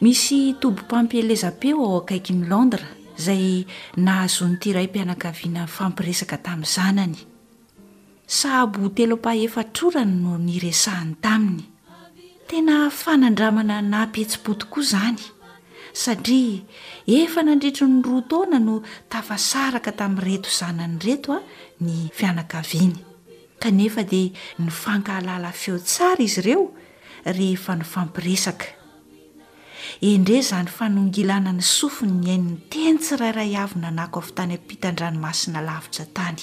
Misy tobim-pampielezam-peo ao akaikin'i Londres, izay nahazoan'ity raim-pianakaviana nifampiresaka tamin'ny zanany. Sahabo ho telo ampaha-efatra ora no niresahany taminy. Tena fanandramana nahapihetsi-po tokoa izany, satria efa nandritry ny roa taona no tafasaraka tamin'ireto zanany ireto ny fianakaviany, kanefa dia nifankahalala feo tsara izy ireo rehefa nifampiresaka. Endrey izany fanongilana ny sofiny ny ain'ny teny tsirairay avy nanako avy tany am-pitan-dranomasina lavitra tany.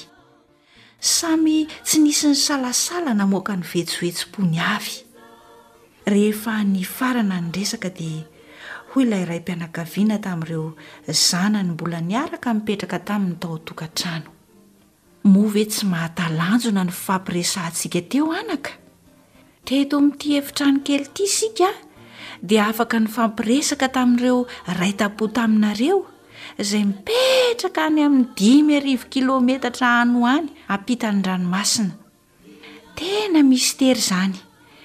Samy tsy nisy nisalasala namoaka ny vetsovetsom-pony avy. Rehefa nifarana ny resaka dia hoy ilay raim-pianakaviana tamin'ireo zanany mbola niaraka nipetraka taminy tao an-tokantrano. Moa ve tsy mahatalanjona ny fifampiresahantsika teo, anaka? Teto amin'ity efitrano kely ity isika dia afaka nifampiresaka tamin'ireo raita-po taminareo izay mipetraka any amin'ny dimy arivo kilometatra any ho any ampitan'ny ranomasina. Tena mistery izany,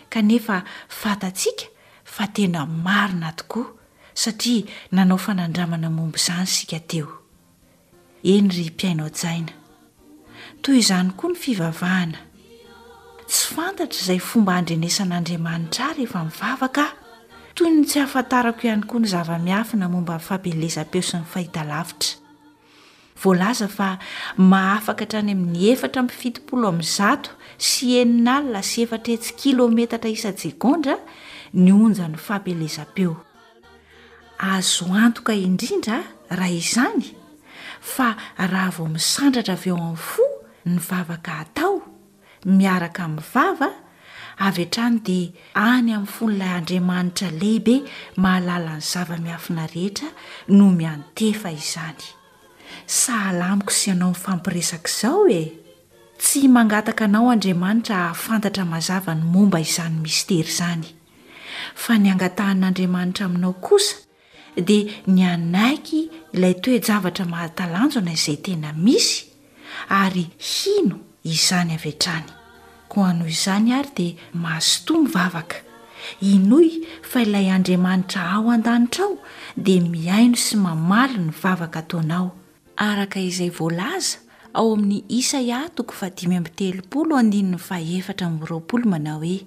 kanefa fantatsika fa tena marina tokoa, satria nanao fanandramana momba izany isika teo. Eny ry mpihaino hajaina, toy izany koa ny fivavahana. Tsy fantatra izay fomba handrenesan'Andriamanitra ahy rehefa mivavaka aho, toy ny tsy ahafantarako ihany koa ny zava-miafina momba ny fampielezam-peo sy ny fahitalavitra. Voalaza fa mahafaka hatrany amin'ny efatra amby fitopolo amin'ny zato sy enina alina sy efatra hetsy kilaometatra isan-tsegondra ny onjan'ny fampielezam-peo. Azo antoka indrindra, raha izany, fa raha vao misandratra avy ao amin'ny fo ny vavaka atao, miaraka amin'ny vava, avy hatrany dia any amin'ny fon'ilay Andriamanitra lehibe mahalala ny zava-miafina rehetra no miantefa izany. Sahala amiko sy ianao mifampiresaka izao e! Tsy mangataka anao Andriamanitra hahafantatra mazava ny momba izany mistery izany. fa ny angatahan'Andriamanitra aminao kosa dia ny hanaiky ilay toe-javatra mahatalanjona izay tena misy ary hino izany avy hatrany. Koa noho izany ary dia mazotoa mivavaka. Hinoy fa ilay Andriamanitra ao an-danitra ao dia mihaino sy mamaly ny vavaka ataonao, araka izay voalaza ao amin'ny Isaia toko fahadimy amby telopolo andininy fahefatra amby roapolo manao hoe,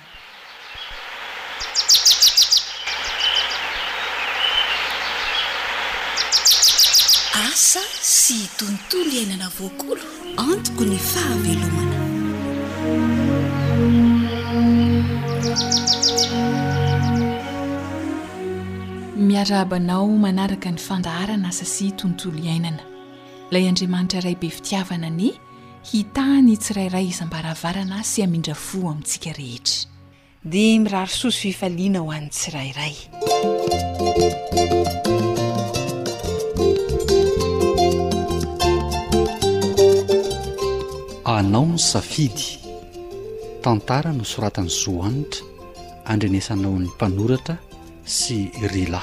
Asa sy tontolo iainana voakolo. Antoko ny fahavelomana. Miarahaba anao manaraka ny fandaharan'asa sy tontolo iainana. Ilay Andriamanitra iray be fitiavana anie. Hitaha ny tsirairay isam-baravarana sy hamindra fo amintsika rehetra. Dia mirary soa sy fifaliana ho an'ny tsirairay. Anao ny safidy. Tantara nosoratan'i Zohanitra, andrenesanao ny mpanoratra, sy Rila.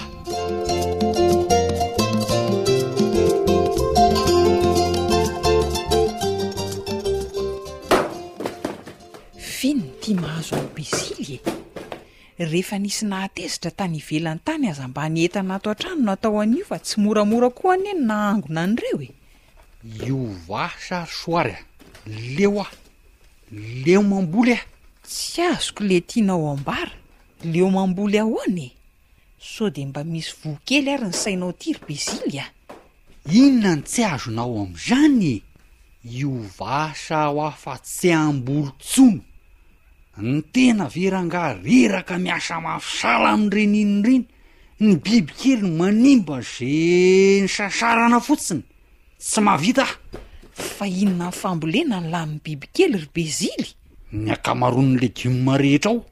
F'ino ity mahazo an'i Besily e? Rehefa nisy nahatezitra tany ivelany tany aza mba nientana ato an-trano no atao an'io fa tsy moramora koa anie ny nahangona an'ireo e. Iova sa ry Soary a? Leo aho. Leo mamboly a! Tsy azoko le tianao ambara. Leo mamboly ahoana e? Sao dia mba misy voa kely ary ny sainao aty ry bezily a! Inona no tsy azonao amin'izany e? Hiova asa aho afa-tsy hamboly tsony! Ny tena ve rangaha reraka miasa mafy sahala amin'ny reniny ireny? Ny biby kely manimba ze nisasarana fotsiny! Tsy mahavita aho! Fa inona ny fambolena no lanin'ny biby kely ry bezily? Ny ankamaroan'ny legioma rehetra ao.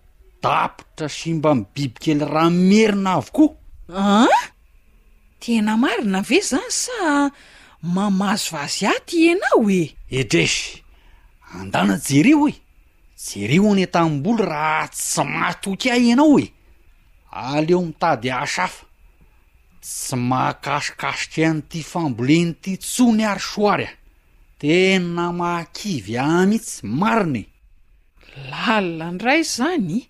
Tapitra sy mba mibibikely ra merina avokoa. An! Tena marina ve zany sa mamazivazy aty ianao e? Edresy, andana jereo e, jereo any an-tanimboly raha tsy matoky ahy ianao e! Aleo mitady asa hafa. Tsy mahakasikasika an'ity fambolena ity intsony ary soary a! Tena mahakivy ahy mihitsy marina e! Lalina ndray izany?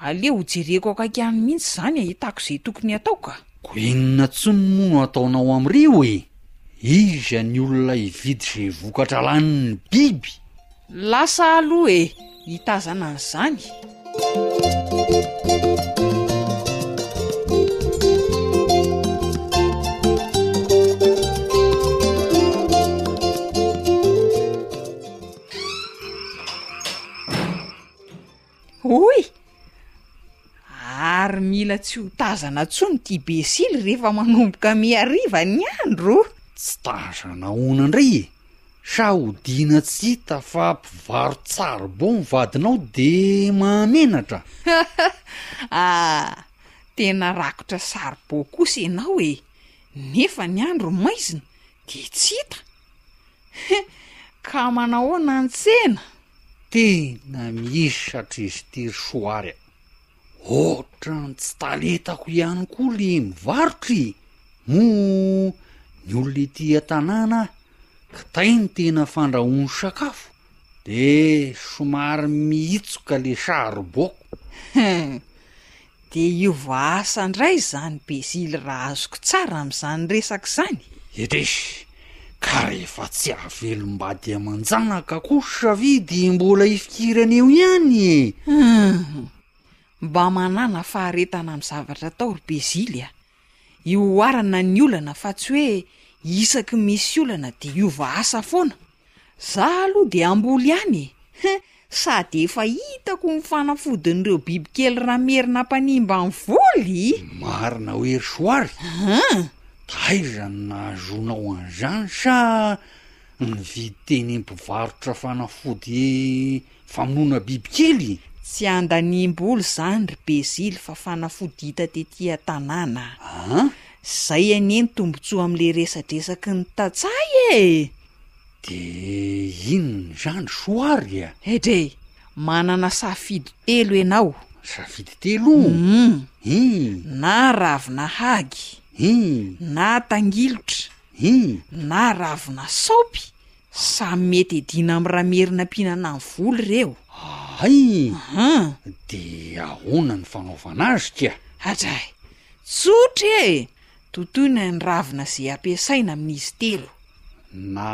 Aleo ho jereko akaiky any mihitsy izany ahitako izay tokony hatao ka! Ko inona tsony moa no ataonao am rio e? Iza ny olona hividy ze vokatra lanin'ny biby? Lasa aloha e! Hitazana an'izany! Hoy! Ary mila tsy ho tazana intsony ity besily rehefa manomboka mihariva ny andro. Tsy tazana ahoana indray e? Sa hodiana tsy hita fa mpivaro-tsaribao ny vadinao dia mahamenatra? Ah, tena rakotra saribao kosa ianao e! Nefa ny andro maizina dia tsy hita. He, ka manahoana any tsena? Tena misy hatrizay ity ry Soary a! Ohatran'ny tsy talentako ihany koa le mivarotra e! moa ny olona ety an-tanàna kitay ny tena fandrahoany sakafo de somary mihitsoka le charbon. He, Dia hiova asa indray izany Bézil raha azoko tsara amin'izany resaka izany? Edis, ka rehefa tsy hahavelom-bady aman-janaka kosa ve dia mbola hifikirana eo ihany e? Hum, mba manàna faharetana amin'ny zavatra atao ry Bézil a! Ihoarana ny olana fa tsy hoe isaky ny misy olana de hiova asa foana, zah aloha de hamboly ihany e, he, sady efa hitako ny fanafodin'ireo bibikely raha merina mpanimba ny voly! Marina hoe ry soary? An! Taiza no nahazoanao an'izany sa nividy teny am-pivarotra fanafody Famonoana bibikely? Tsy andaniam-bola zany ry Bezily fa fanafody hita tety an-tanàna. An? Zay anie ny tombotsoa amin'le resadresaky ny tantsaha e! De inona zany soary a? Edrey! Manana safidy telo enao. Safidy telo? Hum! Hii! Na ravina hagy. Hii! Na tangilotra. Hii! Na ravina saopy. Sa mety edina am ramerina mpihinana ny voly reo? Hay! De ahona ny fanaovana azy kya? Adray! Tsotra e! Totoina ny ravina ze ampiasaina amin'izy telo. Na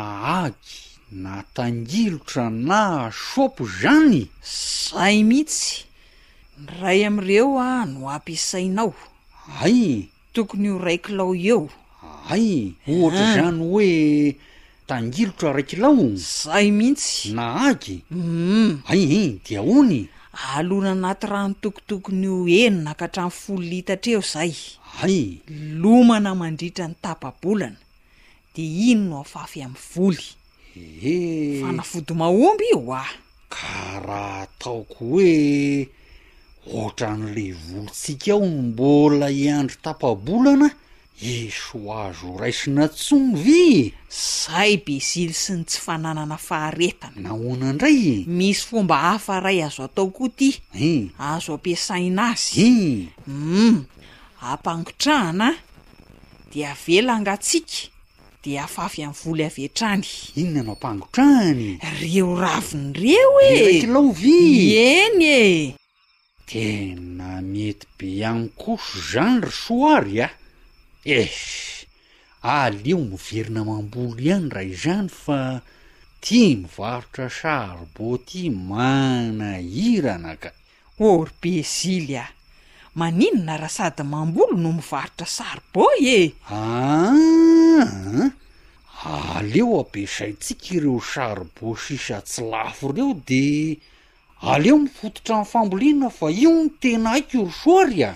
agy na tangilotra na shop zany? Zay mitsy! Ny ray am reo no ampiasainao. Hay! Tokony ho ray kilao eo. Hay, ohatra izany hoe tangilitra ray kilao? Zay mihitsy. Na agy? Hum. Hay e, dia ony? Alona anaty rano tokotokony ho enina ka hatramin'ny folo litatra eo izay. Hay. Lomana mandritra ny tapa-bolana, dia iny no afafy amin'ny voly. Ehe. Fanafody mahomby io wa. Ka raha ataoko hoe ohatran'le volontsika ao no mbola hiandry tapa-bolana, eso azo raisina tsony ve e? Zay bezily sy ny tsy fananana faharetana. Nahoana indray e? Misy fomba hafa iray azo atao koa ty. He. Azo ampiasaina azy. He. Humm. Ampangotrahana dia avela angatsiaka Dia afafy an'i Voly avy hatrany. Inona no ampangotrahany? Reo raviny reo e! Ilay kilao vy! Eny e! Tena mety be ihany kosa izany ry Soary a! Eish! Aleo miverina mamboly ihany raha izany fa ity mivarotra charbon ity manahirana ka! Or be zily a! Maninona raha sady mamboly no mivarotra saribao e! Aa! Aleo ampiasaintsika ireo saribao sisa tsy lafo ireo de aleo mifototra amin'ny fambolena fa io no tena haiko ry soary a!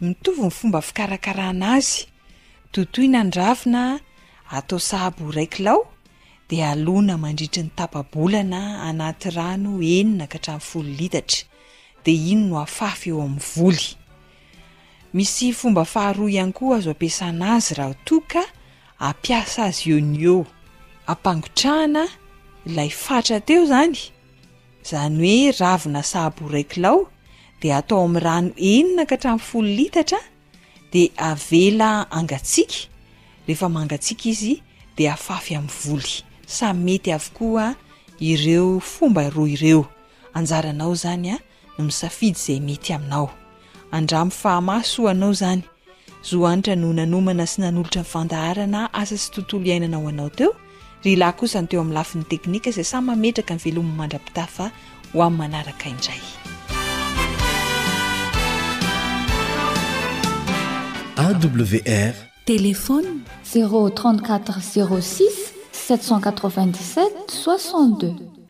Mitovy ny fomba fikarakarana azy, totoina ny ravina, atao sahabo iray kilao, dia alona mandritry ny tapa-bolana anaty rano enina ka hatramin'ny folo litatra, dia iny no afafy eo amin'ny voly. Misy fomba faharoa ihany koa azo ampiasana azy raha toa ka hampiasa azy eo no eo, ampangotrahana ilay fatra teo izany, Izany hoe ravina sahabo iray kilao dia atao amin'ny rano enina ka hatramin'ny folo litatra dia avela hangatsiaka, rehefa mangatsiaka izy dia afafy amin'ny voly. Samy mety avokoa ireo fomba roa ireo, anjaranao izany no misafidy izay mety aminao. Andramo fa mahasoa anao izany Zo Hanitra no nanomana sy nanolotra fandaharana asa sy tontolo iainana ho anao teo, ry lahy kosa ny teo amin'ny lafiny teknika izay samy mametraka ny velominy mandra-pitafa ho amin'ny manaraka indray. AWR. Téléphone, 034 06 797 62.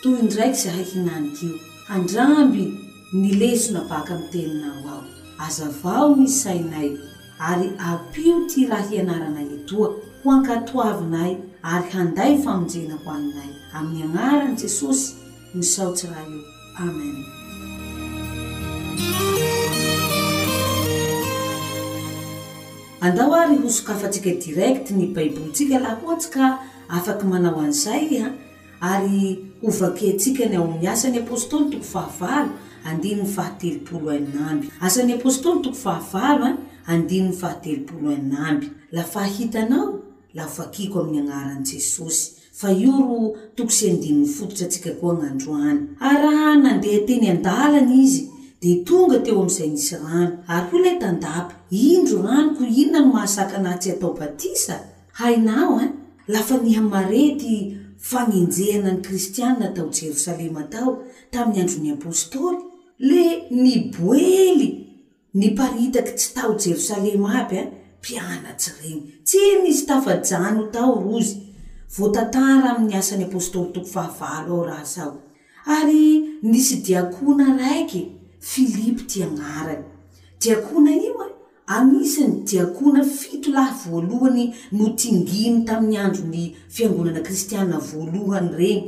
Toy indraiky izahay hinany k'io. Handramby ny lesona baka amin'ny teninao aho. Azavao ny sainay ary ampio 'ty raha hianaranay etoa ho ankatoavinay ary handay famonjena ho anay. Amin'ny Agnaran'i Jesosy, misaotsy Ra o. Amen. Andao ary hosokafantsika direct ny baibolintsika laha ohatsy ka afaky manao an'izay iha Ary hovakiantsika ny ao amin'ny Asan'ny Apostoly toko fahavalo andininy fahatelopolo enina amby. Asan'ny Apostoly toko fahavalo andininy fahatelopolo enina amby. La fahitanao? La hovakiako amin'ny Agnaran'i Jesosy. Fa io ro toko sy andininy fototra antsika koa agn'androany. Ary raha nandeha teny an-dalana izy, dia tonga teo amin'izay nisy rano. Ary hoy ilay tandapa, Indro rano, koa inona no mahasakana ahy tsy hatao batisa? Hainao an! Lafa nihamare ty fagnenjehana ny Kristiana tao Jerosalema tao tamin'ny andron'ny Apostoly, le niboely niparitaky tsy tao Jerosalema aby an, mpianatsy regny. Tsy nisy tafajano tao rozy, voatantara amin'ny Asan'ny Apostoly toko fahavalo ao raha sao. Ary nisy diakona raiky, Filipo ty agnarany. Diakona io an! Anisan'ny diakona fito lahy voalohany notsinginy tamin'ny andron'ny fiangonana kristiana voalohany ireny,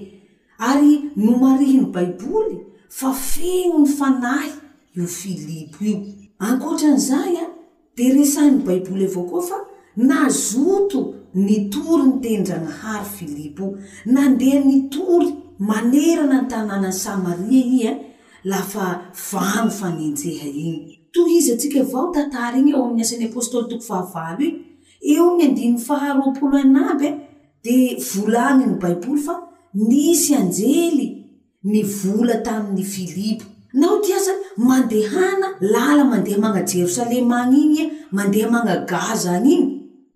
ary nomarihin'ny Baiboly fa feno ny fanahy io Filipo io. Ankoatra an'izay, dia resahin'ny Baiboly avao koa fa nazoto nitory ny tenin-dRagnahary Filipo. Nandeha nitory manerana ny tanànan'i Samaria i. la fa vano fanenjeha iny. Tohizantsika avao tantara iny ao amin'ny Asan'ny Apostoly toko fahavalo iny, eo amin'ny andininy faharoapolo an'amby e, dia volanin'ny Baiboly fa nisy anjely nivola tamin'i Filipo. Nao ty azany mandehana lala mandeha magna Jerosalema agny igny e, mandeha magna Gaza agny igny.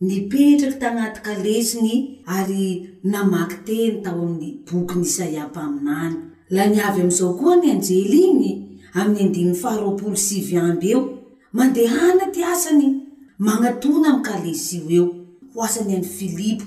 Nipetraky tagnaty kalesiny ary namaky teny tao amy ny bokin' Isaia mpaminany. Lany avy amy izao koa ny anjely igny amy ny andininy faharoapolo sivy amby eo, mandehana ty asany, magnatona amy kalesio eo, ho asany any Filipo,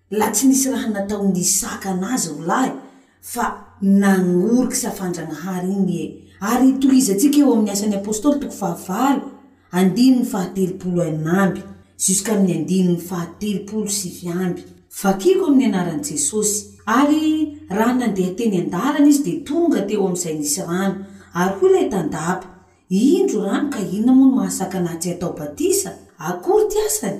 La tsy nisy raha nataon Isaka anazy rolahy fa nangork safandragnahary igny e ary itohizantsika eo amin'ny asan'ny apostoly toko fahavalo andininy fahatelopolo enina amby juskamin'ny andininy fahatelopolo sivy amby Vakiko amin'ny anaran'i Jesosy. Ary raha nandeha teny an-dalana izy dia tonga teo amin'izay nisy rano. Ary hoy ilay tandapa, Indro rano ka inona moa no maha-sakana tsy hatao batisa? Akory ty asany?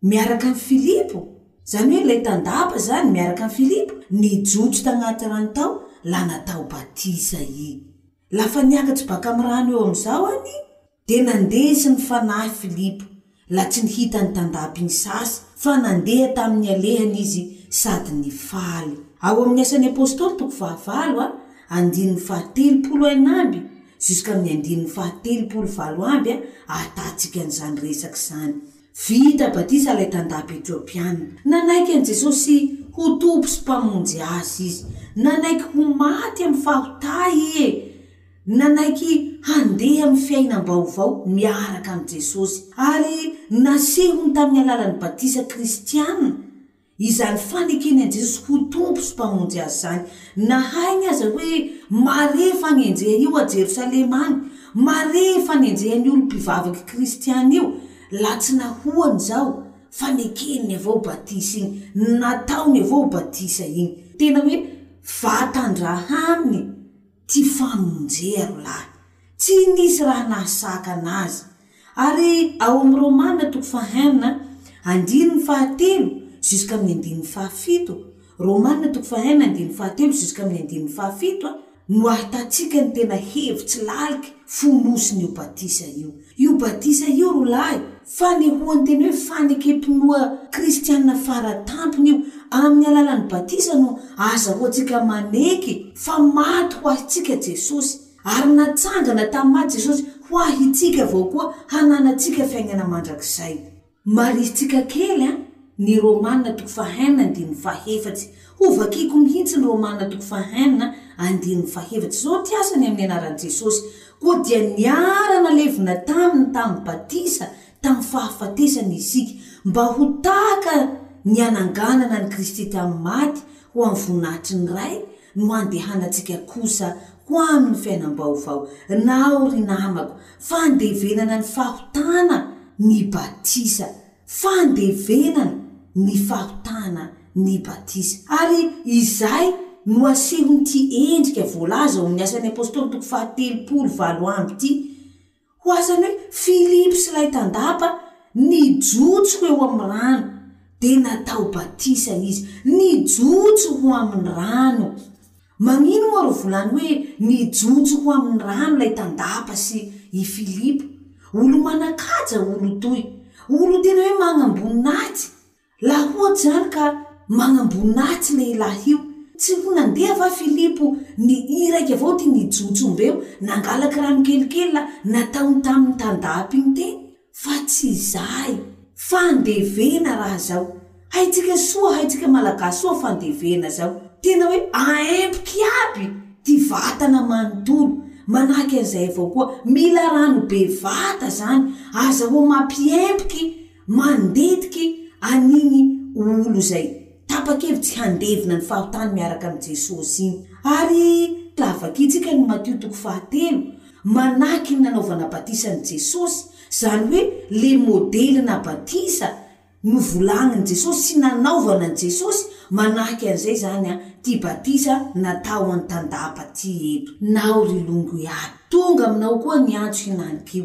Miaraka amin'i Filipo? Izany hoe ilay tandapa izany miaraka amin'i Filipo nijotso tagnaty rano tao la natao batisa i. La fa niakatry baka amin'ny rano eo amin'izao an i, dia nandesy ny Fanahy Filipo, la tsy nihita ny tandapa iny sasy fa nandeha tamin'ny alehany izy sady nifaly. Ao amin'ny Asan'ny Apostoly toko fahavalo a, andininy fahatelopolo un amby juskamin'ny andininy fahatelopolo valo amby a, ahatantsika an'izany resaka izany. Vita batisa ilay tandapa Etiopiana. Nanaiky an'i Jesosy ho Tompo sy Mpamonjy azy izy. Nanaiky ho maty amin'ny fahotà i e! Nanaiky handeha amin'ny fiainam-baovao miaraka amin'i Jesosy. Ary nasehony tamin'ny alalan'ny batisa kristiana. Izany fanekeny an'i Jesosy ho Tompo sy Mpamonjy azy izany, na hainy aza hoe marehy fanenjehana io a Jerosalema any, marehy fanenjehan'ny olom-pivavak'i Kristiana io, latsinahoany izao, fanekeny avao batisa iny, nataony avao batisa iny. Tena hoe vatan-drahany Tsy famonjea ry lahy. Tsy nisy raha nahasakana azy. Ary ao amin'ny Romana toko faha enina, andininy faha telo juskamin'ny andininy faha fito, Romana toko faha enina andininy faha telo juskamin'ny andininy faha fito, no ahitantsika ny tena hevitsy lalky fonosin'io batisa io. Io batisa io ro lahy, fanehoan-tena hoe fanekem-pinoa kristiana fara tampony io. Amin'ny alalan'ny batisa no ahazahoantsika maneky fa maty ho ahintsika Jesosy, ary natsangana tamin'ny maty Jesosy ho ahintsika avao koa hananantsika fiainana mandrakizay. Marihintsika kely ny Romana toko fahenina andininy fahefatsy. Hovakiko mihitsy ny Romana toko fahenina andininy fahefatsy izao ity asa ny amin'ny anaran'i Jesosy. Koa dia niara-nalevina taminy tamin'ny batisa tamin'ny fahafatesany isika, mba ho tahaka ny hananganana an'i Kristy tamin'ny maty ho amin'ny voninahitry ny Ray, no handehanantsika kosa ho amin'ny fiainam-baovao. Naho ry namako, fandevenana ny fahotana ny batisa. Fandevenana ny fahotana ny batisa. Ary izay no asehon'ity endrika voalaza ao amin'ny Asan'ny Apostoly toko faha telopolo valo amby ity. Ho azy any hoe, Filipo sy ilay tandapa nijotso eo amin'ny rano, dia natao batisa izy. Nijotso ho amin'ny rano. Magnino moa ro volany hoe nijotso ho amin'ny rano ilay tandapa sy i Filipo? Olo manan-kaja olo toy. Olo tena hoe magnamboninahitsy. Laha ohatra izany ka manamboninahitsy lehilahy io, tsy ho nandeha va Filipo ny iraika avao dia nijotso omby eo, nangalaky rano kelikely la nataony tamin'ny tandapy iny teny? Fa tsy izay. Fandevena raha zao. Haintsika soa, haintsika Malagasy soa fandevena zao. Tena hoe aempoka iaby ty vatana manontolo. Manahaka an'izay avao koa, mila rano bevata zany. Aza ho mampiempoky. Manditiky an'iny olo izay tapa-kevitsy handevina ny fahotany miaraka amin'i Jesosy iny. Ary raha vakintsika ny Matio toko fahatelo, manahky ny nanaovana batisa an'i Jesosy, izany hoe le modelina batisa novolagnin'i Jesosy sy nanaovana an'i Jesosy, manahky an'izay izany an, ty batisa natao an'i Tandapa ty eto. Naho ry Longo Ihary. Tonga aminao koa ny antso hinanik'io.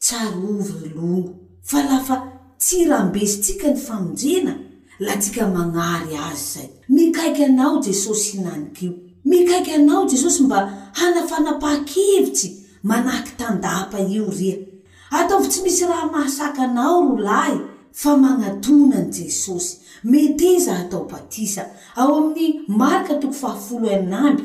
Tsarovy ry longo fa la fa tsy rambesintsika ny famonjena la tsika magnary azy zay. Mikaiky anao Jesosy hinanik'io. Mikaiky anao Jesosy mba hana fanapahakevitsy manahaky tandapa io ria. Ataovy tsy misy raha mahasaka anao ro lahy fa magnatona an'i Jesosy. Meteza hatao batisa. Ao amin'ny Marka toko fahafolo enina amby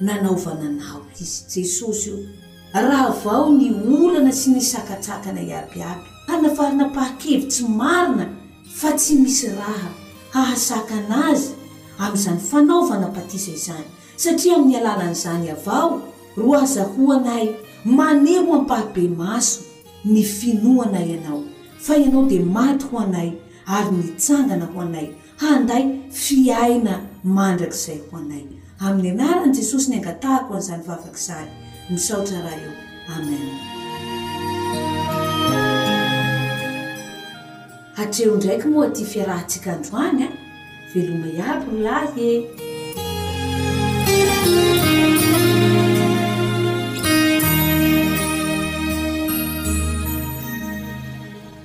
nanaovana naoty izy, Jesosy ô, raha vao ny olana sy ny sakatsakana iabiaby hanafarinam-paha-kevitsy marina fa tsy misy raha hahasakana Azy amin'izany fanaovana batisa izany, satria amin'ny alalan'izany avao ro azahoanay maneho ampahabe-maso ny finoanay Anao, fa Ianao dia maty ho anay ary nitsangana ho anay, handay fiaina mandrakizay ho anay. Amin'ny anaran'i Jesosy ny angatahako an'izany vavaka izany. Misaotra Ray o. Amen. Hatreo ndraiky moa ity fiarahantsika androany a! Veloma iaby ry lahy e!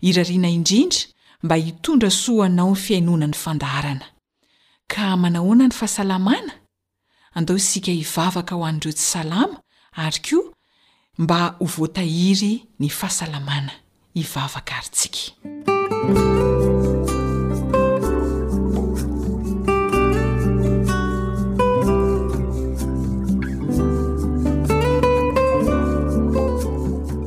Irariana indrindra mba hitondra soa ho anao ny fihainoana ny fandaharana. Ka manahoana ny fahasalamana? Andao isika hivavaka ho an'ireo tsy salama ary koa mba ho voatahiry ny fahasalamana. Hivavaka ary tsika.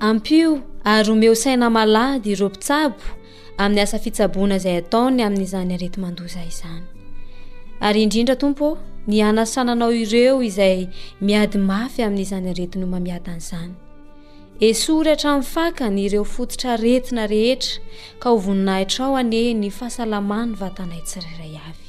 Ampio ary omeo saina malady ireo mpitsabo amin'ny asa fitsaboana izay ataony amin'izany areti-mandoza izany. Ary indrindra Tompo, ny hanasananao ireo izay miady mafy amin'izany aretin'ny homamiadana izany. Esory hatramin'ny fakany ireo fototra aretina rehetra ka ho voninahitrao anie ny fahasalaman'ny vatanay tsirairay avy.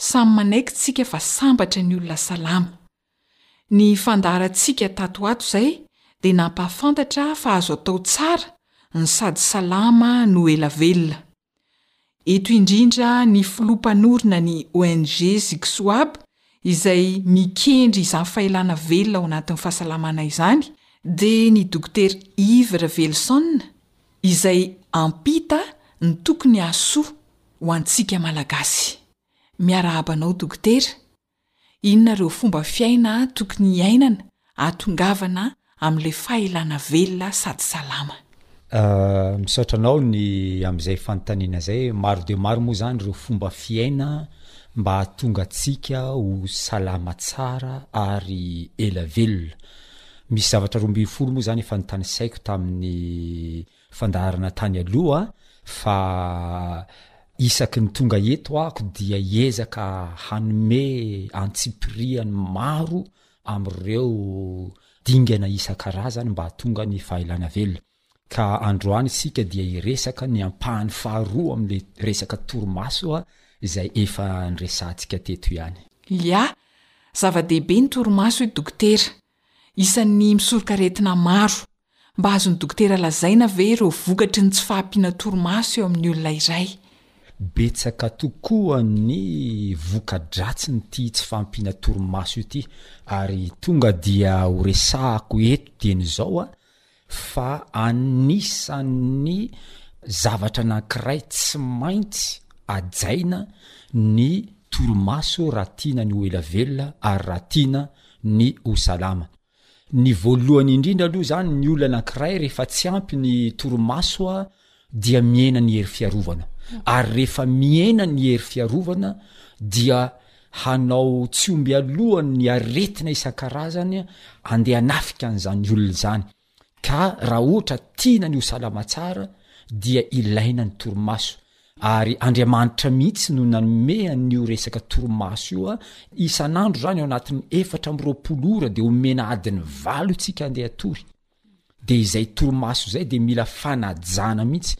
Samy manaiky tsika fa sambatra ny olona salama. Ny fandaharantsika tato ho ato izay dia nampahafantatra fa azo atao tsara ny sady salama no ela velona. Eto indrindra ny filoha mpanorina ny ONG Zigsoab izay mikendry izany fahelana velona ao anatin'ny fahasalamana izany dia ny Dokotera Yves Raveloson, Izay ampita ny tokony hahasoa ho antsika Malagasy. Miarahaba anao Dokotera. Inona ireo fomba fiaina tokony hiainana ahatongavana amin'ilay fahelana velona sady salama? Misaotra anao ny amin'izay fanontaniana izay. Maro dia maro moa izany ireo fomba fiaina mba hahatonga antsika ho salama tsara ary ela velona. Misy zavatra roa ambin'ny folo moa izany efa nitanisaiko tamin'ny fandaharana tany aloha fa isaky ny tonga eto ako dia hiezaka hanome antsipiriany maro amin'ireo dingana isan-karazany mba hahatonga ny fahaelana velona. Ka androany isika dia hiresaka ny ampahany faharoa amin'ilay resaka torimaso izay efa niresahantsika teto ihany. Ia, zava-dehibe ny torimaso hoy dokotera. Isan'ny misoroka aretina maro. Mba azon'ny dokotera lazaina ve ireo vokatry ny tsy fahampiana torimaso eo amin'ny olona iray? Betsaka tokoa ny voka-dratsin'ity tsy fahampiana torimaso ity ary tonga dia horesahako eto dieny izao. fa anisan'ny zavatra anankiray tsy maintsy hajaina ny torimaso raha tiana ny ho ela velona ary raha tiana ny ho salama. Ny voalohany indrindra aloha izany, ny olona anankiray rehefa tsy ampy ny torimaso dia mihena ny hery fiarovana ary rehefa mihena ny hery fiarovana dia hanao tsy omby alohany ny aretina isan-karazany andeha hanafika an'izany olona izany ka raha ohatra tiana ny ho salama tsara dia ilaina ny torimaso ary Andriamanitra mihitsy no nanome an'io resaka torimaso io isan'andro izany ao anatin'ny efatra amby roapolo ora dia omena adiny valo isika andeha hatory de izay torimaso zay de mila fanajana mihitsy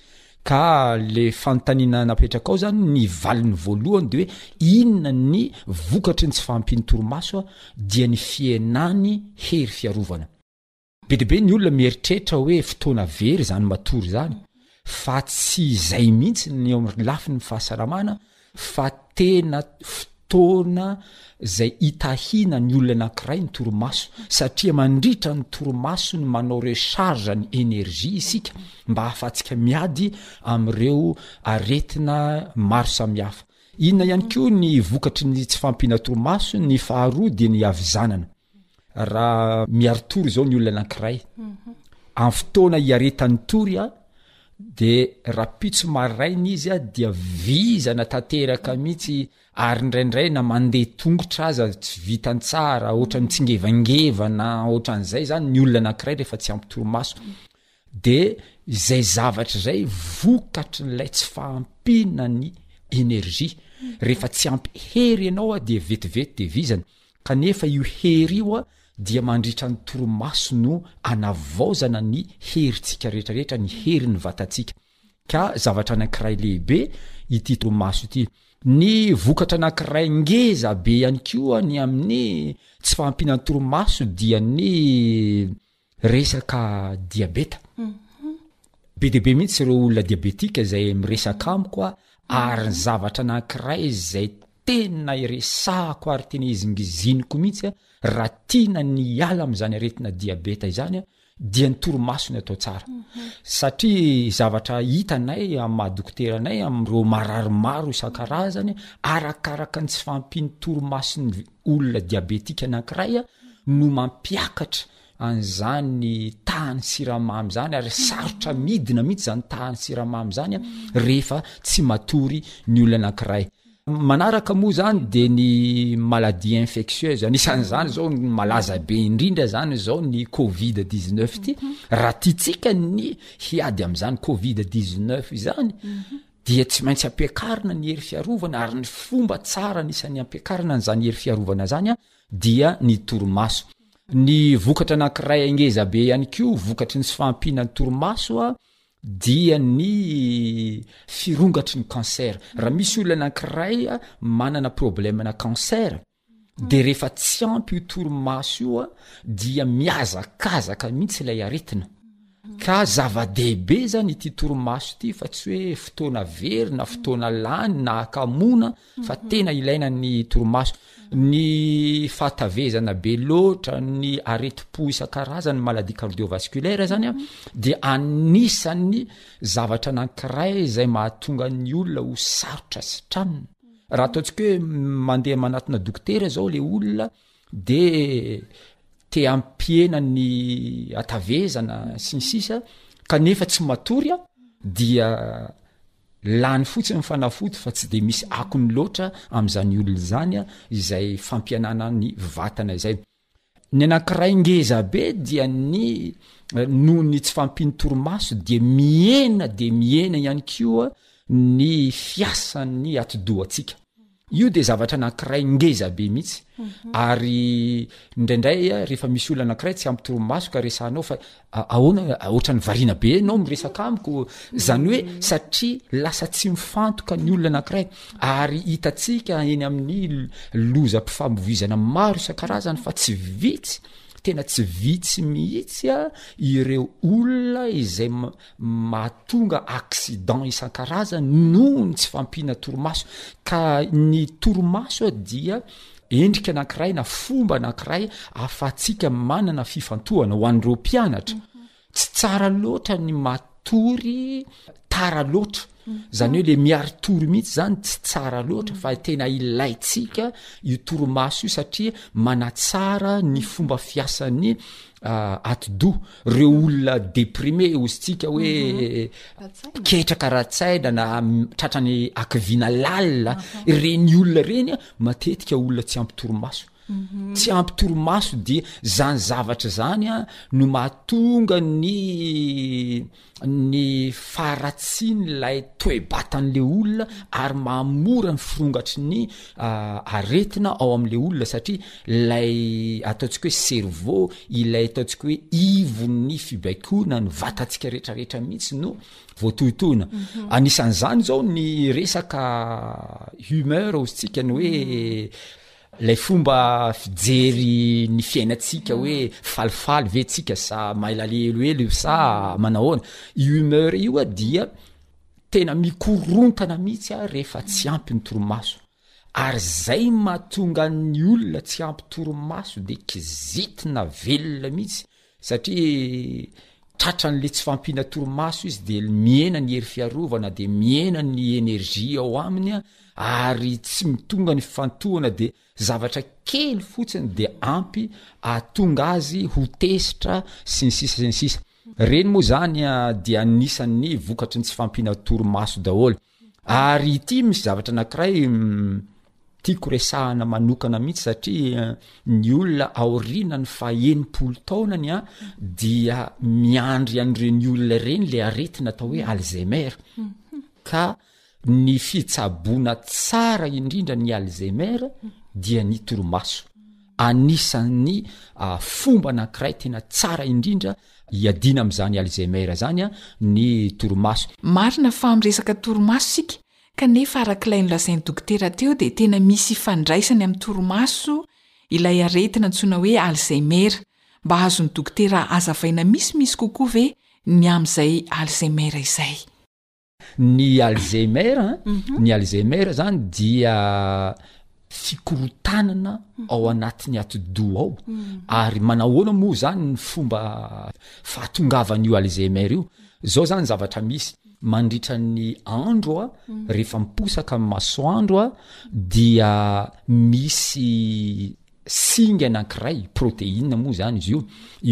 ka le fanontaniana napetrakao zany ny valiny voalohany de hoe inona ny vokatry ny tsy fahampian'ny torimaso a dia ny fihenany hery fiarovana be de be ny olona mieritreritra hoe fotoana very zany matory zany fa tsy izay mihitsy ny eo am lafiny fahasalamana fa tena fotoana izay hitahiana ny olona anankiray ny torimaso satria mandritra ny torimaso no manao recharge ny energie isika mba ahafahantsika miady amin'ireo aretina maro samihafa. Inona ihany koa ny vokatry ny tsy fahampiana torimaso? Ny faharoa dia ny havizanana. Raha miary tory izao ny olona anankiray, amin'ny fotoana hiaretan'ny tory a, dia rapitso maraina izy a, dia vizana tanteraka mihitsy ary indraindray na mandeha tongotra aza tsy vitany tsara, ohatran'ny tsingevangevana, ohatran'izay zany ny olona anankiray rehefa tsy ampy torimaso. Dia izay zavatra izay vokatry n'ilay tsy fahampiana ny énergie, rehefa tsy ampy hery ianao a dia vetivety dia vizana, kanefa io hery io a dia mandritra ny torimaso no anavaozana ny herintsika rehetrarehetra, ny herin'ny vatantsika. Ka zavatra anankiray lehibe ity torimaso ity. Ny vokatra anankiray ngeza be ihany koa ny amin'ny tsy fahampiana ny torimaso dia ny. Resaka diabeta, be dia be mihitsy ireo olona diabetika izay miresaka amiko a, ary ny zavatra anankiray izay tena iresahako ary tena izingiziniko mihitsy a, raha tiana ny hiala amin'izany aretina diabeta izany a, dia ny torimaso no atao tsara, satria zavatra hitanay amin'ny maha dokoteranay amin'ireo marary maro isan-karazany, arakaraka ny tsy fahampian'ny torimason'ny. olona diabetika anankiray no mampiakatra an'izany tahan'ny siramamy izany ary sarotra midina mihitsy izany tahan'ny siramamy izany rehefa tsy matory ny olona anankiray. Manaraka moa izany dia ny maladie infectieuse, anisan'izany izao ny malaza be indrindra izany izao ny covid 19 ity, raha tiantsika ny hiady amin'izany covid 19 izany, mhm. dia tsy maintsy ampiakarina ny hery fiarovana ary ny fomba tsara anisan'ny ampiakarana an'izany hery fiarovana izany dia ny torimaso. Ny vokatra anankiray ngeza be ihany koa vokatry ny tsy fahampiana ny torimaso dia ny firongatry ny cancer. Raha misy olona anankiray manana problemana cancer, de rehefa tsy ampy io torimaso io a dia mihazakazaka mihitsy ilay aretina ka zava-dehibe zany ity torimaso ity fa tsy hoe fotoana very na fotoana lany na akamona fa tena ilaina ny torimaso ny fahatavezana be loatra ny aretim-po isan-karazany maladie cardiovasculaire zany a de anisan'ny zavatra anankiray zay mahatonga ny olona ho sarotra sitranina Raha ataontsika hoe mandeha manatona dokotera zao le olona de te hampihena ny atavezana sy ny sisa kanefa tsy matory a dia lany fotsiny ny fanafody fa tsy de misy akony loatra amin'izany olona izany a izay fampihenana ny vatana izay Ny anankiray ngeza be dia ny noho ny tsy fahampian'ny torimaso dia mihena dia mihena ihany koa ny fiasan'ny atidohantsika. Io dia zavatra anankiray ngeza be mihitsy ary indraindray rehefa misy olona anankiray tsy ampy torimaso ka resahanao fa Ahoana, ohatran'ny variana be ianao miresaka amiko, izany hoe satria lasa tsy mifantoka ny olona anankiray, ary hitantsika eny amin'ny lozam-pifamovoizana maro isan-karazany fa tsy vitsy, tena tsy vitsy mihitsy ireo olona izay mahatonga accident isan-karazany noho ny tsy fahampiana torimaso, ka ny torimaso dia Endrika anankiray na fomba anankiray ahafahantsika manana fifantohana ho an'ireo mpianatra. Tsy tsara loatra ny matory tara loatra. Zany hoe le miaritory mihitsy zany tsy tsara loatra fa tena ilaintsika io torimaso io satria manatsara ny fomba fiasan'ny atidoha reo olona deprime osintsika hoe mhm. ketraka rahatsaina na tratrany akiviana lalina mhm. reny olona reny a matetika olona tsy ampitorimaso mhm. tsy ampitorimaso dia zany zavatra zany a no mahatonga ny ny faharatsian'ilay toe-batan'ilay olona ary mahamora ny firongatry ny aretina ao amin'ilay olona satria ilay ataontsika hoe cerveau ilay ataontsika hoe ivon'ny fibaikoana ny vatantsika rehetrarehetra mihitsy no voatohitohina mhm. anisan'izany izao ny resaka humeur ozintsika ny hoe Ilay fomba fijery ny fiainantsika hoe falifaly ve tsika sa mailale eloelo sa manahoana, io humeur io a dia tena mikorontana mihitsy a rehefa tsy ampy ny torimaso, ary zay mahatonga ny olona tsy ampy torimaso de kizitina velona mihitsy, Satria tratran'le tsy fampiana torimaso izy de mihena ny hery fiarovana de mihena ny energie ao aminy a, ary tsy mitonga ny fifantohana de zavatra kely fotsiny de ampy ahatonga azy ho tezitra sy ny sisa sy ny sisa. Reny moa zany dia anisan'ny vokatry ny tsy fampiana torimaso daholo. ary ity misy zavatra anakiray tiako resahana manokana mihitsy satria ny olona aoriana ny fahenipolo taona ny a dia miandry an'ireo ny olona ireny le aretina atao hoe alzeimer ka ny fitsaboana tsara indrindra ny alzeimer dia ny toromaso Anisan'ny fomba anankiray tena tsara indrindra hiadiana amin'izany Alzheimer zany ny torimaso. Marina fa miresaka torimaso isika, kanefa arak'ilay nolazain'ny dokotera teo dia tena misy ifandraisany amin'ny torimaso ilay aretina antsoina hoe Alzheimer. Mba azon'ny dokotera hazavaina misimisy kokoa ve ny amin'izay Alzheimer izay? ny alzeimer mhm. ny alzeimer zany dia fikorotanana mhm. ao anatin'ny atidoha ao mhm. ary manahoana moa zany ny fomba fahatongavan'io alzeimer io zao zany zavatra misy mandritra ny andro a rehefa miposaka ny masoandro a dia misy Singa anankiray, protéine moa izany izy io,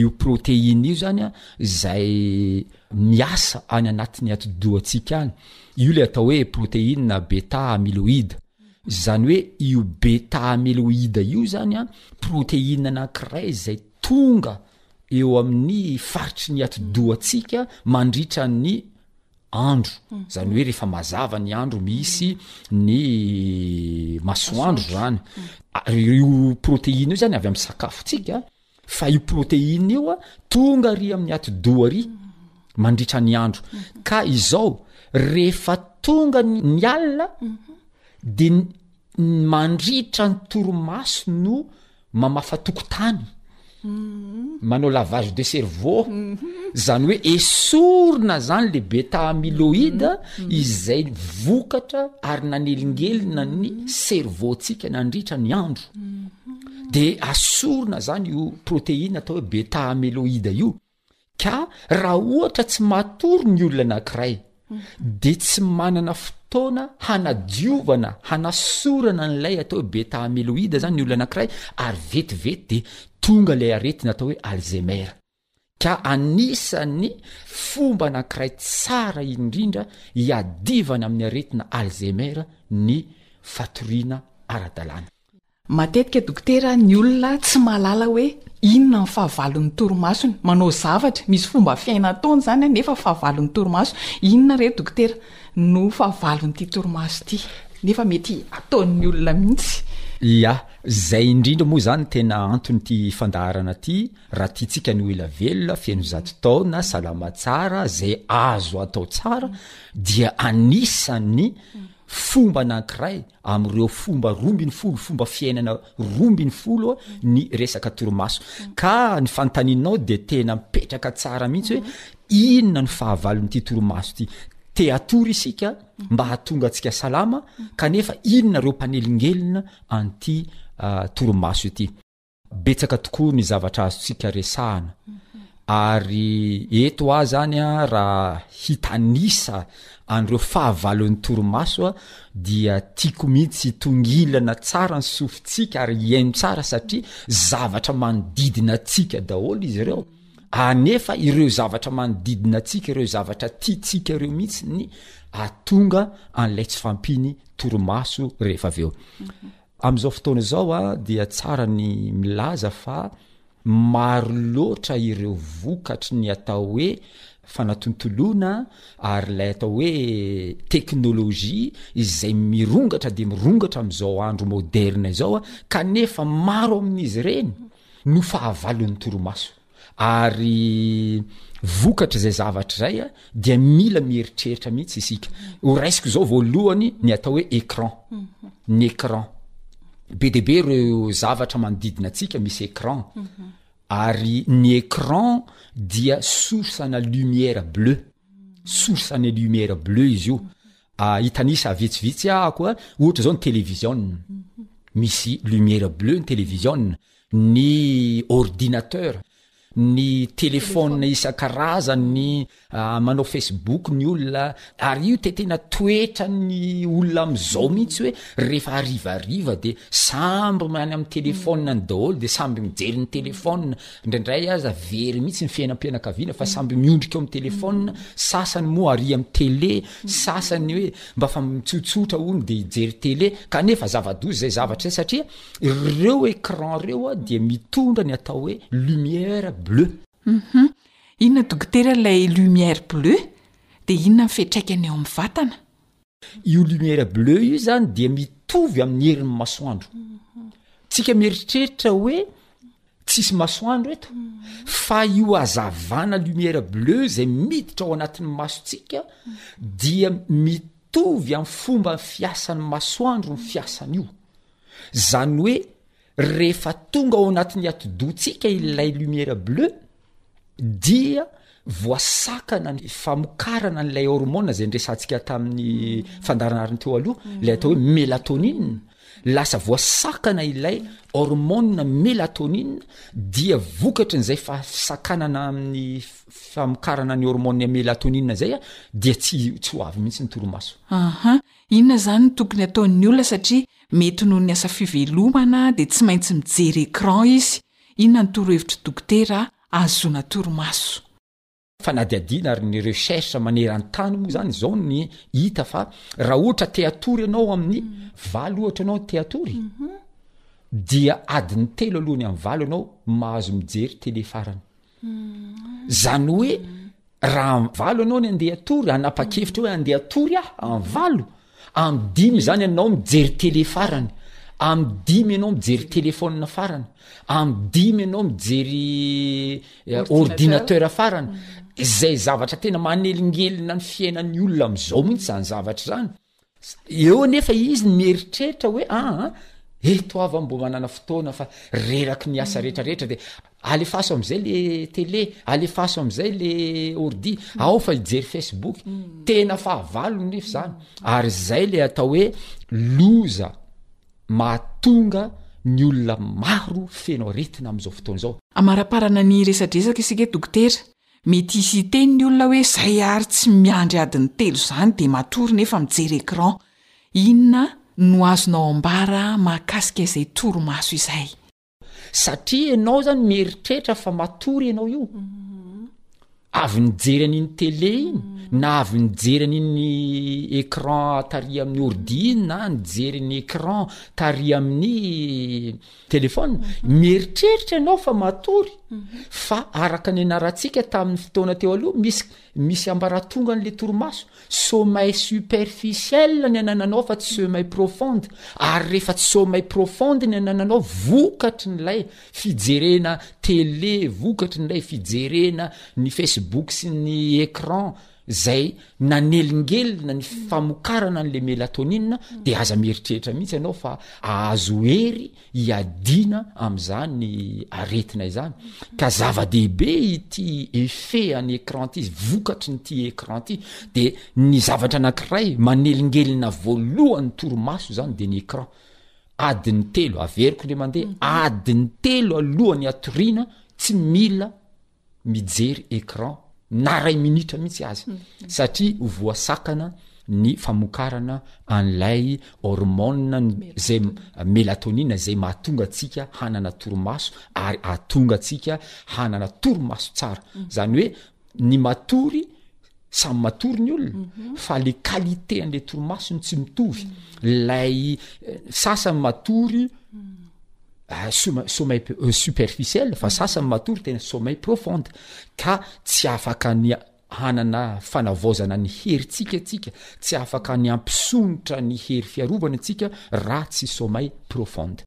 io protéine io izany an, izay miasa any anatin'ny atidohantsika any, io ilay atao hoe protéine bêta amyloïde, izany hoe io bêta amyloïde io izany an, protéine anankiray izay tonga eo amin'ny faritry ny atidohantsika mandritra ny andro, zany hoe rehefa mazava ny andro misy ny masoandro zany io proteina io zany avy amin'ny sakafotsika fa io proteina io a tonga ry amin'ny atidoha ry mandritra ny andro ka izao rehefa tonga ny alina de mandritra ny toromaso no mamafa tokotany, manao lavage de cerveau, zany hoe esorina zany le beta amyloïde izay vokatra ary nanelingelina ny cerveau-tsika nandritra ny andro. De asorina zany io protéine atao hoe beta amyloïde io. Ka raha ohatra tsy matory ny olona anankiray, dia tsy manana fotoana hanadiovana, hanasorana an'ilay atao hoe beta amyloïde izany ny olona anankiray, ary vetivety dia tonga ilay aretina atao hoe Alzheimer. Ka anisan'ny fomba anankiray tsara indrindra hiadivana amin'ny aretina Alzheimer ny fatoriana ara-dalàna. Matetika dokotera ny olona tsy mahalala hoe inona ny fahavalon'ny torimasony. Manao zavatra, misy fomba fiaina ataony izany nefa fahavalon'ny torimaso. Inona re dokotera no fahavalon'ity torimaso ity? Nefa mety ataon'ny olona mihitsy. Ia, izay indrindra moa izany tena anton'ity fandaharana ity, raha tiantsika ny ho ela velona, feno zato taona, salama tsara, izay azo atao tsara dia anisan'ny. Fomba anankiray amin'ireo fomba roa ambin'ny folo, fomba fiainana roa ambin'ny folo ny resaka torimaso. Ka ny fanontanianao dia tena mipetraka tsara mihitsy hoe inona no fahavalon'ity torimaso ity. Te hatory isika mba hahatonga antsika salama, kanefa inona ireo mpanelingelina an'ity torimaso ity. Betsaka tokoa ny zavatra azontsika resahana ary eto aho zany a raha hitanisa an'ireo fahavalon'ny torimaso a dia tiako mihitsy hitongilana tsara ny sofintsika ary hihaino tsara satria zavatra manodidina antsika daholo izy ireo anefa ireo zavatra manodidina antsika ireo zavatra tiantsika ireo mihitsy ny atonga an'ilay tsy fampiny torimaso rehefa avy eo Amin'izao fotoana izao dia tsara ny milaza fa maro loatra ireo vokatry ny atao hoe fanatontoloana ary ilay atao hoe teknolojia izay mirongatra dia mirongatra amin'izao andro moderina izao kanefa maro amin'izy ireny no fahavalon'ny torimaso. Ary vokatr' izay zavatra izay dia mila mieritreritra mihitsy isika. Ho raisiko izao voalohany ny atao hoe écran, ny écran. Be dia be ireo zavatra manodidina antsika misy écran. Ary ny écran dia source ana lumière bleue, source ana lumière bleue izy io. Hitanisa vitsivitsy ahako ohatra izao ny televiziona, misy lumière bleue ny televiziona. ny ordinateur, ny telephone isan-karazany, ny manao facebook ny olona, ary io dia tena toetran'ny olona amin'izao mihitsy hoe rehefa harivariva dia samby any amin'ny telephone any daholo dia samby mijery ny telephone, indraindray aza very mihitsy ny fiainam-pianakaviana fa samby miondrika ao amin'ny telephone, sasany moa ary amin'ny tele, sasany hoe mba fa mitsotsotra hono dia hijery tele, kanefa zava-doza izay zavatra izay satria Ireo écran ireo dia mitondra ny atao hoe lumière bleue. Hum. Inona dokotera ilay lumière bleue? Dia inona ny fiatraikany eo amin'ny vatana? Io lumière bleue io izany dia mitovy amin'ny herin'ny masoandro. Tsika mieritreritra hoe tsisy masoandro eto fa io hazavana lumière bleue izay miditra ao anatin'ny masontsika dia mitovy amin'ny fomba fiasan'ny masoandro ny fiasany io. Zany hoe rehefa tonga ao anatin'ny atidohantsika ilay lumière bleue dia voasakana ny famokarana an'ilay hormone zay ndresantsika tamin'ny fandaranariny teo aloha mm. lay atao hoe melatonine lasa voasakana ilay hormona melatonine dia vokatry n'izay fafisakanana amin'ny famokarana ny hormone melatonine zay a dia tsy tsy ho avy mihitsy ny toromaso aha Inona izany no tokony hataon'ny olona satria mety noho ny asa fivelomana dia tsy maintsy mijery écran izy? Inona ny torohevitr'i Dokotera ahazoana torimaso? Fanadihadiana ary ny recherche maneran-tany moa izany izao no hita fa raha ohatra te hatory ianao amin'ny valo ohatra ianao te hatory dia adiny telo alohan'ny amin'ny valo ianao mahazo mijery télé farany. zany hoe raha valo ianao ny andeha tory anapa-kevitra hoe andeha tory ah any valo amy dimy zany ianao mijery tele farany amy dimy ianao mijery telefona farany amy dimy ianao mijery eh, ordinateur farany izay zavatra tena manelingelina ny fiainan'ny olona am'izao mihitsy zany zavatra zany Eo anefa izy mieritreritra hoe aa eto avo mbo manana fotoana fa reraky ny asa retraretra de alefaso amzay le tele alefaso amzay le ordi ao fa hijery facebook tena fahavalo ny nify zany ary zay le atao hoe loza mahatonga ny olona maro feno aretina amzao fotoana zao. Amaraparana ny resadresaka isika eto Dokotera, Mety hisy hiteny ny olona hoe zay ary tsy miandry adiny telo zany dia matory nefa mijery écran. Inona no azonao ambara mahakasika izay torimaso izay? Satria enao zany mieritreritra fa matory enao io, avy nijery an'iny télé iny na avy nijery an'iny écran tary amin'ny ordi iny na nijery ny écran tary amin'ny Telephone, mieritreritra ianao fa matory fa araka ny nianarantsika tamin'ny fotoana teo aloha misy misy ambaratongan'ilay torimaso, sommeil superficiel ny anananao fa tsy sommeil profond, ary rehefa tsy sommeil profond ny anananao vokatry ny lay fijerena tele, vokatry ny lay fijerena ny facebook sy ny écran, izay nanelingelina ny famokarana an'ilay melatonina dia aza mieritreritra mihitsy ianao fa ahazo hery hiadiana amin'izany aretina izany ka zava-dehibe ity effet an'ny écran ity vokatry nyity écran ity dia ny zavatra anankiray manelingelina voalohany torimaso izany dia ny écran adin'ny telo averiko indray mandeha adin'ny telo alohan'ny atoriana tsy mila mijery écran na ray minitra mihitsy aza satria ho voasakana ny famokarana an'ilay hormone zay melatonina zay mahatonga antsika hanana torimaso ary ahatonga antsika hanana torimaso tsara zany hoe ny matory samy matory ny olona mhm. fa le qualité an'le torimaso no tsy mitovy lay eh, sasany matory eh, sommeil euh, superficiel fa mhm. sasany matory tena sommeil profonde ka tsy afaka ny hanana fanavaozana ny heritsika atsika tsy afaka ny ampisonitra ny hery fiarovana atsika raha tsy sommeil profonde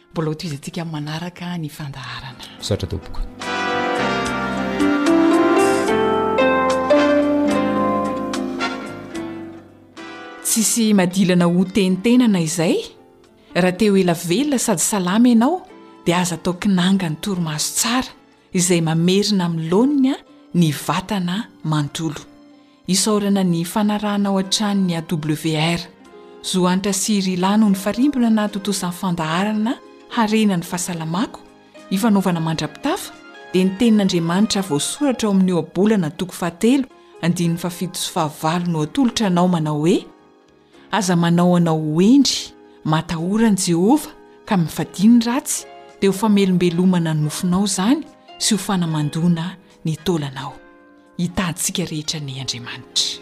Mbola ho tohizantsika amin'ny manaraka ny fandaharana. Misaotra tompoko. Tsisy madilana ho tentenana izay raha te ho ela velona sady salama ianao dia aza atao kinanga ny torimaso tsara izay mamerina amin'ny laoniny ny vatana manontolo. Isaorana ny fanarahanao hatrany ny AWR. Zo Antra sy Rilà no nifarimbona nahatontosan'ny fandaharana Harena ny fahasalamako, ifanaovana mandra-pitafa, dia ny tenin'Andriamanitra voasoratra ao amin'ny Ohabolana toko fahatelo, andininy fahafito sy fahavalo no atolotra anao manao hoe, Aza manao anao ho hendry, matahora an'i Jehovah ka mifadia ny ratsy, dia ho famelombelomana ny mofonao izany sy ho fanamandoana ny taolanao. Hitahintsika rehetra an'i Andriamanitra.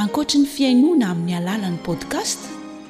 Ankoatry ny fihainoana amin'ny alalan'ny podcast,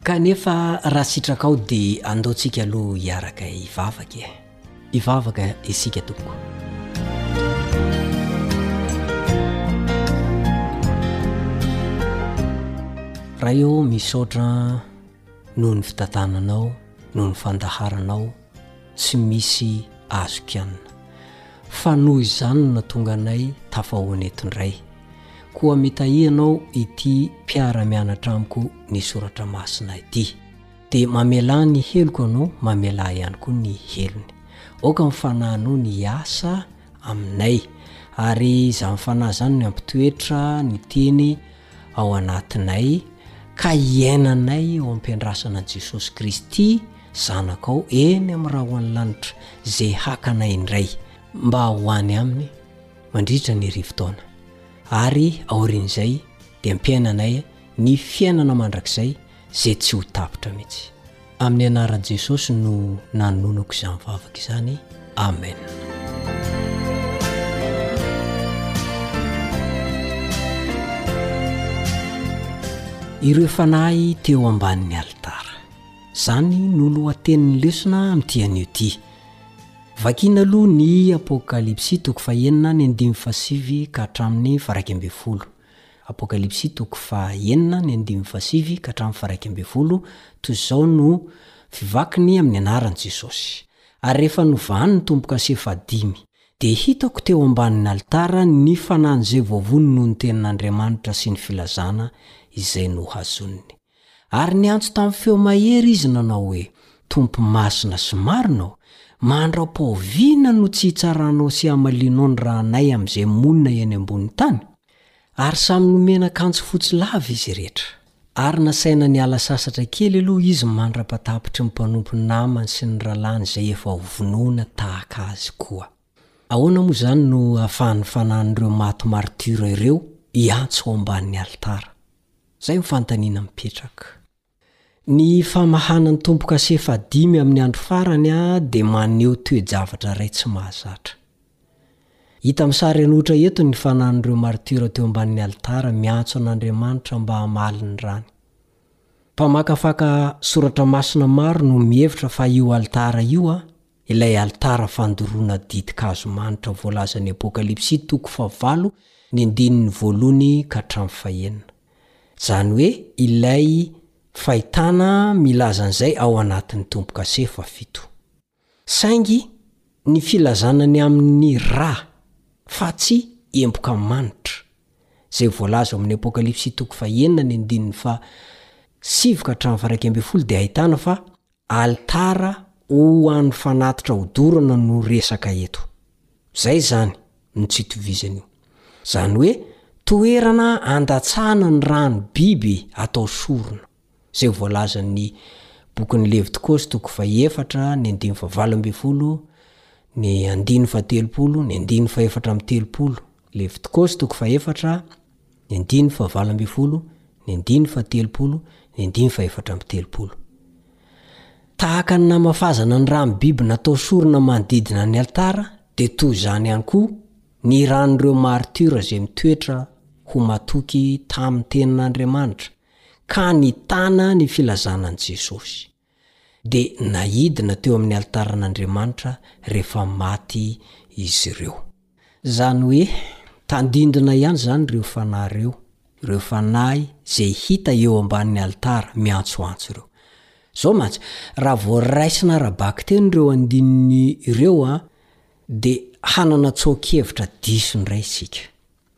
Kanefa raha sitrakao dia andao tsika aloha hiaraka hivavaka e. Hivavaka isika tompoko. Ray ô misaotra noho ny fitantananao, noho ny fandaharanao. tsy misy azo kianina Fa noho izany no natonga anay tafahoana eto indray Koa mitahiana anao ity mpiara-mianatra amiko ny soratra masina ity Dia mamelà ny heloko anao mamelà ihany koa ny helony Aoka ny fanahinao ny hiasa aminay ary izany fanahy izany no ampitoetra ny teny ao anatinay ka iainanay eo ampiandrasana an'i Jesosy Kristy zanakao eny amin'ny rahoan'ny lanitra izay hakanay indray mba ho any aminy mandritra ny rivotaona ary aorian'izay dia ampiainanay ny fiainana mandrakizay izay tsy ho tapitra mihitsy. Amin'ny anaran'i Jesosy no nanonoko izany vavaka izany. Amen. ireo fanahy teo ambanin'ny alitara izany no lohatenin'ny lesona amin'ity anio ity vakina aloha ny apokalypsy toko fahenina ny andimy fasivy ka hatramin'ny faraika ambin'ny folo Apokalypsy toko faha enina ny andininy faha sivy ka hatramin'ny faha iraika ambin'ny folo, Toy izao no fivakiny amin'ny anaran'i Jesosy. Ary rehefa novahan'ny Tompo ka seho faha dimy, dia hitako teo ambanin'ny alitara ny fanahin'izay voavono noho ny tenin'Andriamanitra sy ny filazana izay nohazoniny. Ary niantso tamin'ny feo mahery izy nanao hoe, Tompo masina sy marina ô, mandra-pao vina no tsy hitsaranao sy hamalianao ny ranay amin'izay monina eny ambonin'ny tany? Ary samy nomena akanjo fotsy lava izy rehetra. Ary nasaina niala sasatra kely aloha izy mandra-patapitry ny mpanompo ny namany sy ny rahalahiny izay efa ho vonoina tahaka azy koa. Ahoana moa izany no ahafahan'ny fanahin'ireo maty martiora ireo hiantso ao ambanin'ny alitara? Izay no fanontaniana mipetraka. Ny famahana ny tombo-kase fahadimy amin'ny andro farany dia maneho toe-javatra iray tsy mahazatra. Hita amin'ny sary an'ohatra eto ny fanahin'ireo martiora teo ambanin'ny alitara miantso an'Andriamanitra mba hamaly ny rany. Mpamakafaka soratra masina maro no mihevitra fa io alitara io ilay alitara fandoroana ditin-kazo manitra voalazan'ny Apokalypsy toko fahavalo ny andininy voalohany ka hatramin'ny fahenina. Izany hoe ilay fahitana milaza an'izay ao anatin'ny tombo-kase fahafito. Saingy ny filazana ny amin'ny ra, fa tsy emboka manitra, izay voalaza ao amin'ny Apokalypsy toko fahenina ny andininy faha sivy ka hatramin'ny faha iraika ambin'ny folo dia ahitana fa Alitara ho an'ny fanatitra odorana no resaka eto. Izay izany no tsy itovizan'io. Izany hoe toerana andatsahana ny ràn'ny biby atao sorona. Izay voalazan'ny bokin'i Levitikosy toko fahefatra, ny andininy fahavalo ambin'ny folo, ny andininy fahatelopolo, ny andininy fahefatra amby telopolo. Levitikosy toko fahefatra, ny andininy fahavalo ambin'ny folo, ny andininy fahatelopolo, ny andininy fahefatra amby telopolo. Tahaka ny namafazana ny rano biby natao sorona manodidina ny alitara, dia toy izany ihany koa ny ran'ireo maritiora izay mitoetra ho matoky tamin'ny tenin'Andriamanitra, ka nitana ny filazana an'i Jesosy. dia naidina teo amin'ny alitaran'Andriamanitra rehefa maty izy ireo. Izany hoe, tandindona ihany izany ireo fanahy ireo, ireo fanahy izay hita eo ambanin'ny alitara miantsoantso ireo. Izao mantsy, raha voaraisina ara-bakiteny ireo andininy ireo, dia hanana tsoa-kevitra diso indray isika.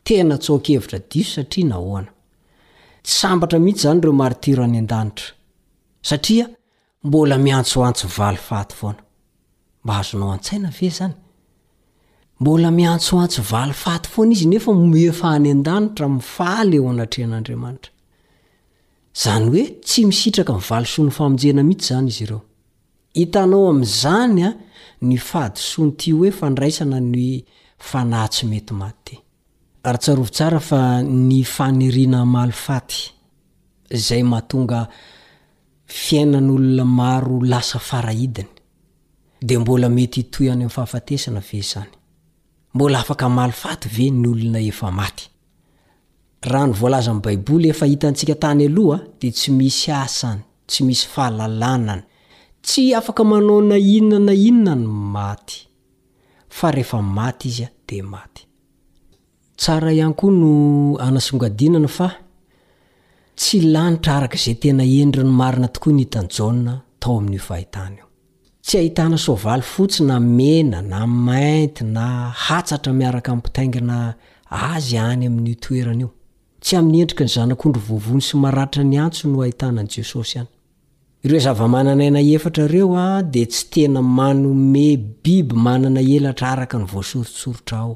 Tena tsoa-kevitra diso satria nahoana? Tsy sambatra mihitsy izany ireo maritira any an-danitra. Satria mbola miantsoantso valifaty foana. Mba azonao an-tsaina ve izany? Mbola miantsoantso valifaty foana izy nefa efa any an-danitra mifaly eo anatrehan'Andriamanitra. Izany hoe tsy misitraka ny valisoa ny famonjena mihitsy izany izy ireo. Hitanao amin'izany ny fahadisoan'ity hoe fandraisana ny fanahy tsy mety maty ity. Ary tsarovy tsara fa ny faniriana hamaly faty izay mahatonga fiainan'olona maro lasa faraidiny, dia mbola mety hitohy any amin'ny fahafatesana ve izany? Mbola afaka hamaly faty ve ny olona efa maty? Raha ny voalazan'ny Baiboly efa hitantsika tany aloha, dia tsy misy asany, tsy misy fahalalanany, tsy afaka manao na inona na inona ny maty, fa rehefa maty izy dia maty. Tsara ihany koa no anasongadinana fa tsy lanitra araka izay tena endriny marina tokoa ny hitan'i Jaona tao amin'io fahitana io. Tsy ahitana soavaly fotsy na mena na mainty na hatsatra miaraka amin'ny mpitaingina azy any amin'io toerana io. Tsy amin'ny endriky ny zanak'ondry voavono sy maratra ny antso no ahitana an'i Jesosy any. Ireo zavamananaina efatra ireo dia tsy tena manome biby manana elatra araka ny voasoritsoritra ao.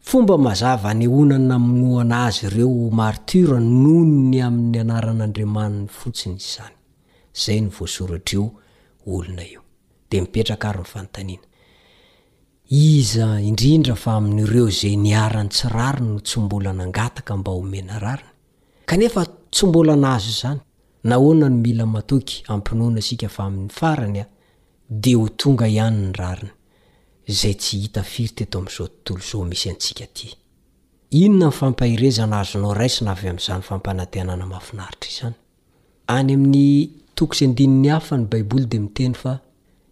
Fomba mazava anehoana ny namonoana azy ireo ho martyrs noho ny amin'ny anaran'Andriamaniny fotsiny izany. Izay no voasoratr'io olona io. Dia mipetraka ary ny fanontaniana. Iza indrindra fa amin'ireo izay niharan'ny tsy rariny no tsy mbola nangataka mba homena rariny? Kanefa tsy mbola nahazo izany. Nahoana no mila matoky hampinoana isika fa amin'ny farany dia ho tonga ihany ny rariny? izay tsy hita firy teto amin'izao tontolo izao misy antsika ity. Inona ny fampaherezana azonao raisina avy amin'izany fampanantenana mahafinaritra izany? Any amin'ny toko sy andininy hafa ny Baiboly dia miteny fa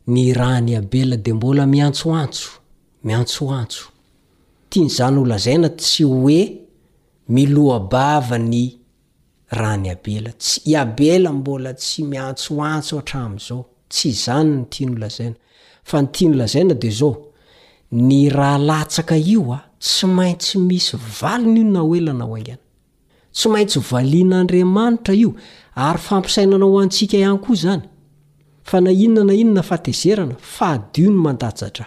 ny ràn'i Abela dia mbola miantsoantso, miantsoantso. Tian'izany holazaina tsy hoe miloa-bava ny raha ny abela tsy i abela mbola tsy miantsoantso hatramizao tsy izany ny tiano lazaina fa ny tiany lazaina de zao ny raha latsaka io a tsy maintsy misy valiny io na ho ela na ho aingana tsy maintsy valian'andriamanitra io ary fampisainana ho antsika ihany koa zany fa na inona na inona fatezerana fadio ny mandatsa-dra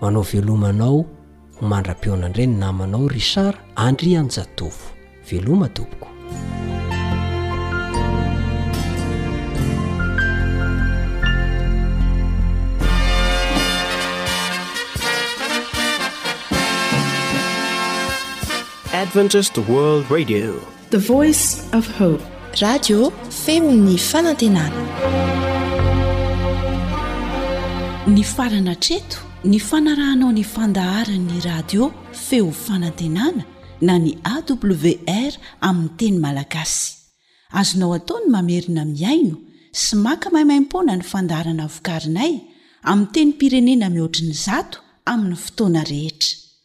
Manao veloma anao ho mandra-pihaona indray ny namanao Richard Andrianjatovo. Veloma tompoko. Adventist World Radio. The voice of hope. Radio feo ny fanantenana. Nifarana hatreto ny fanarahanao ny fandaharan'ny radio feo fanantenana na ny AWR amin'ny teny malagasy. Azonao atao ny mamerina mihaino sy maka maimaimpoana ny fandaharana vokarinay amin'ny tenim-pirenena mihoatry ny zato amin'ny fotoana rehetra.